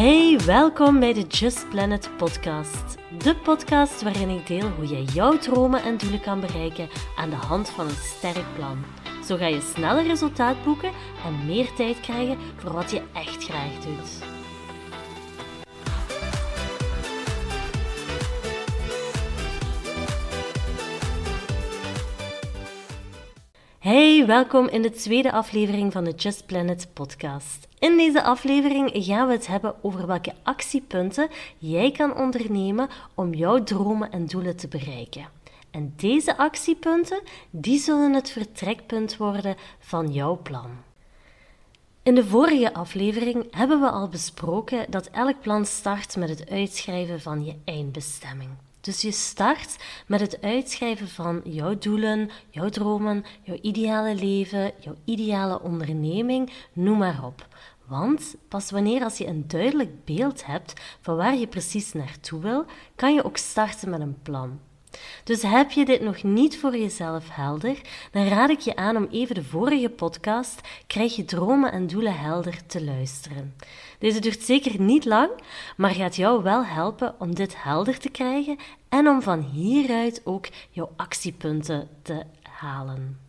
Hey, welkom bij de Just Planet podcast. De podcast waarin ik deel hoe jij jouw dromen en doelen kan bereiken aan de hand van een sterk plan. Zo ga je sneller resultaat boeken en meer tijd krijgen voor wat je echt graag doet. Hey, welkom in de tweede aflevering van de Just Planet podcast. In deze aflevering gaan we het hebben over welke actiepunten jij kan ondernemen om jouw dromen en doelen te bereiken. En deze actiepunten, die zullen het vertrekpunt worden van jouw plan. In de vorige aflevering hebben we al besproken dat elk plan start met het uitschrijven van je eindbestemming. Dus je start met het uitschrijven van jouw doelen, jouw dromen, jouw ideale leven, jouw ideale onderneming, noem maar op. Want pas wanneer als je een duidelijk beeld hebt van waar je precies naartoe wil, kan je ook starten met een plan. Dus heb je dit nog niet voor jezelf helder, dan raad ik je aan om even de vorige podcast Krijg je dromen en doelen helder te luisteren. Deze duurt zeker niet lang, maar gaat jou wel helpen om dit helder te krijgen en om van hieruit ook jouw actiepunten te halen.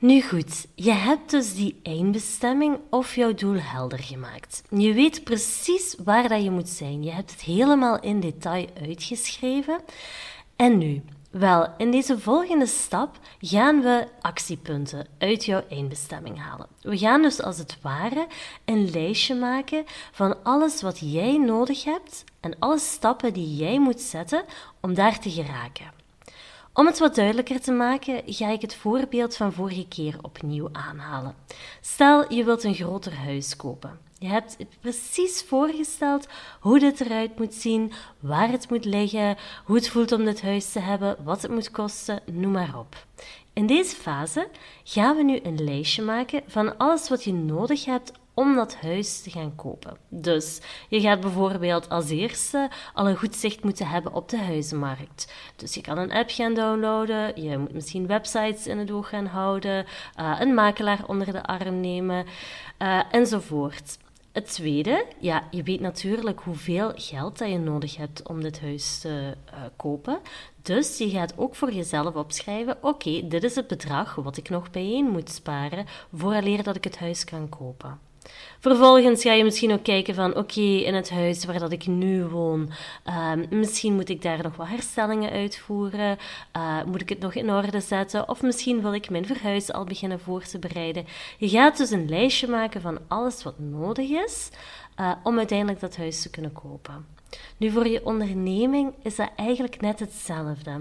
Nu goed, je hebt dus die eindbestemming of jouw doel helder gemaakt. Je weet precies waar dat je moet zijn. Je hebt het helemaal in detail uitgeschreven. En nu? Wel, in deze volgende stap gaan we actiepunten uit jouw eindbestemming halen. We gaan dus als het ware een lijstje maken van alles wat jij nodig hebt en alle stappen die jij moet zetten om daar te geraken. Om het wat duidelijker te maken, ga ik het voorbeeld van vorige keer opnieuw aanhalen. Stel, je wilt een groter huis kopen. Je hebt precies voorgesteld hoe dit eruit moet zien, waar het moet liggen, hoe het voelt om dit huis te hebben, wat het moet kosten, noem maar op. In deze fase gaan we nu een lijstje maken van alles wat je nodig hebt om dat huis te gaan kopen. Dus je gaat bijvoorbeeld als eerste al een goed zicht moeten hebben op de huizenmarkt. Dus je kan een app gaan downloaden, je moet misschien websites in het oog gaan houden, uh, een makelaar onder de arm nemen uh, enzovoort. Het tweede, ja, je weet natuurlijk hoeveel geld dat je nodig hebt om dit huis te uh, kopen. Dus je gaat ook voor jezelf opschrijven: oké, dit is het bedrag wat ik nog bijeen moet sparen vooraleer dat ik het huis kan kopen. Vervolgens ga je misschien ook kijken van oké, in het huis waar dat ik nu woon, uh, misschien moet ik daar nog wat herstellingen uitvoeren, uh, moet ik het nog in orde zetten of misschien wil ik mijn verhuis al beginnen voor te bereiden. Je gaat dus een lijstje maken van alles wat nodig is uh, om uiteindelijk dat huis te kunnen kopen. Nu, voor je onderneming is dat eigenlijk net hetzelfde.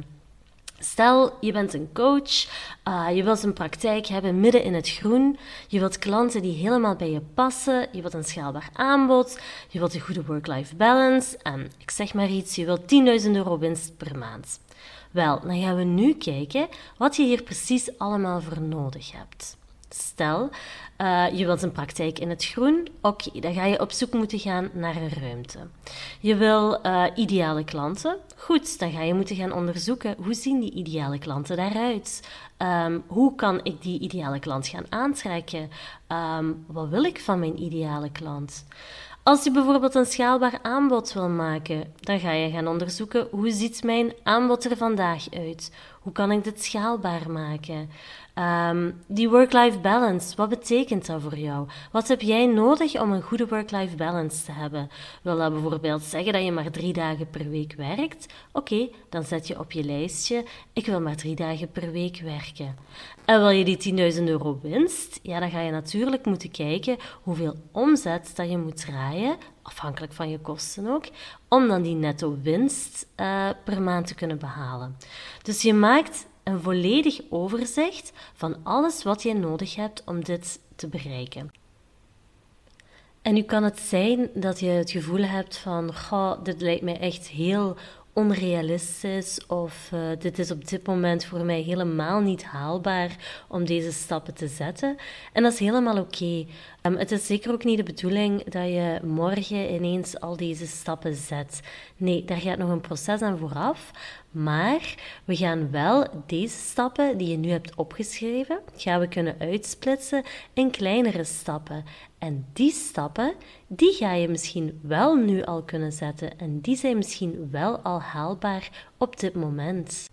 Stel, je bent een coach, uh, je wilt een praktijk hebben midden in het groen, je wilt klanten die helemaal bij je passen, je wilt een schaalbaar aanbod, je wilt een goede work-life balance en ik zeg maar iets, je wilt 10.000 euro winst per maand. Wel, dan gaan we nu kijken wat je hier precies allemaal voor nodig hebt. Stel, uh, je wilt een praktijk in het groen. Oké, dan ga je op zoek moeten gaan naar een ruimte. Je wil uh, ideale klanten. Goed, dan ga je moeten gaan onderzoeken hoe zien die ideale klanten daaruit. Um, hoe kan ik die ideale klant gaan aantrekken? Um, wat wil ik van mijn ideale klant? Als je bijvoorbeeld een schaalbaar aanbod wil maken, dan ga je gaan onderzoeken hoe ziet mijn aanbod er vandaag uit? Hoe kan ik dit schaalbaar maken? Um, die work-life balance, wat betekent dat voor jou? Wat heb jij nodig om een goede work-life balance te hebben? Wil dat bijvoorbeeld zeggen dat je maar drie dagen per week werkt? Oké, dan zet je op je lijstje: ik wil maar drie dagen per week werken. En wil je die 10.000 euro winst? Ja, dan ga je natuurlijk moeten kijken hoeveel omzet dat je moet draaien, afhankelijk van je kosten ook, om dan die netto winst uh, per maand te kunnen behalen. Dus je maakt een volledig overzicht van alles wat je nodig hebt om dit te bereiken. En nu kan het zijn dat je het gevoel hebt van, goh, dit lijkt mij echt heel onrealistisch of uh, dit is op dit moment voor mij helemaal niet haalbaar om deze stappen te zetten. En dat is helemaal oké. Um, het is zeker ook niet de bedoeling dat je morgen ineens al deze stappen zet. Nee, daar gaat nog een proces aan vooraf. Maar we gaan wel deze stappen die je nu hebt opgeschreven, gaan we kunnen uitsplitsen in kleinere stappen. En die stappen, die ga je misschien wel nu al kunnen zetten en die zijn misschien wel al haalbaar op dit moment.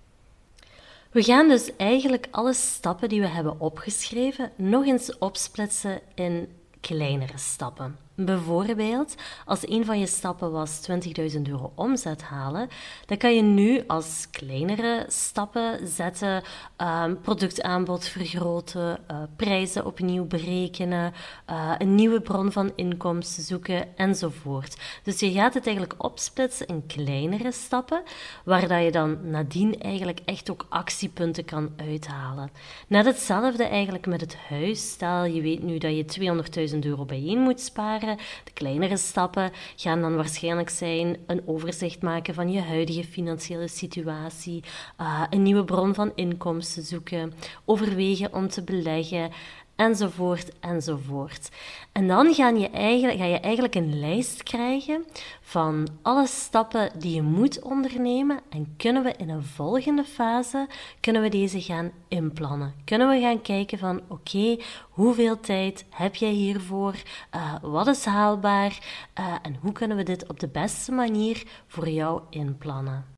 We gaan dus eigenlijk alle stappen die we hebben opgeschreven nog eens opsplitsen in kleinere stappen. Bijvoorbeeld, als een van je stappen was 20.000 euro omzet halen, dan kan je nu als kleinere stappen zetten, um, productaanbod vergroten, uh, prijzen opnieuw berekenen, uh, een nieuwe bron van inkomsten zoeken enzovoort. Dus je gaat het eigenlijk opsplitsen in kleinere stappen, waar dat je dan nadien eigenlijk echt ook actiepunten kan uithalen. Net hetzelfde eigenlijk met het huis. Stel, je weet nu dat je 200.000 euro bijeen moet sparen de kleinere stappen gaan dan waarschijnlijk zijn een overzicht maken van je huidige financiële situatie, uh, een nieuwe bron van inkomsten zoeken, overwegen om te beleggen enzovoort, enzovoort. En dan ga je, eigenlijk, ga je eigenlijk een lijst krijgen van alle stappen die je moet ondernemen en kunnen we in een volgende fase, kunnen we deze gaan inplannen. Kunnen we gaan kijken van, oké, hoeveel tijd heb jij hiervoor? Uh, wat is haalbaar? Uh, en hoe kunnen we dit op de beste manier voor jou inplannen?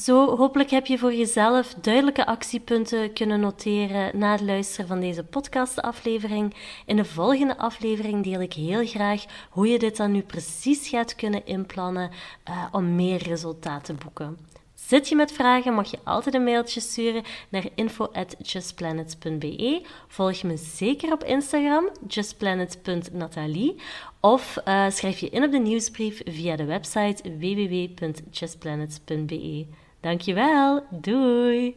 Zo, hopelijk heb je voor jezelf duidelijke actiepunten kunnen noteren na het luisteren van deze podcastaflevering. In de volgende aflevering deel ik heel graag hoe je dit dan nu precies gaat kunnen inplannen uh, om meer resultaat te boeken. Zit je met vragen, mag je altijd een mailtje sturen naar info@justplanet.be. Volg me zeker op Instagram, justplanet.natalie. Of uh, schrijf je in op de nieuwsbrief via de website www.justplanet.be. Dankjewel, doei!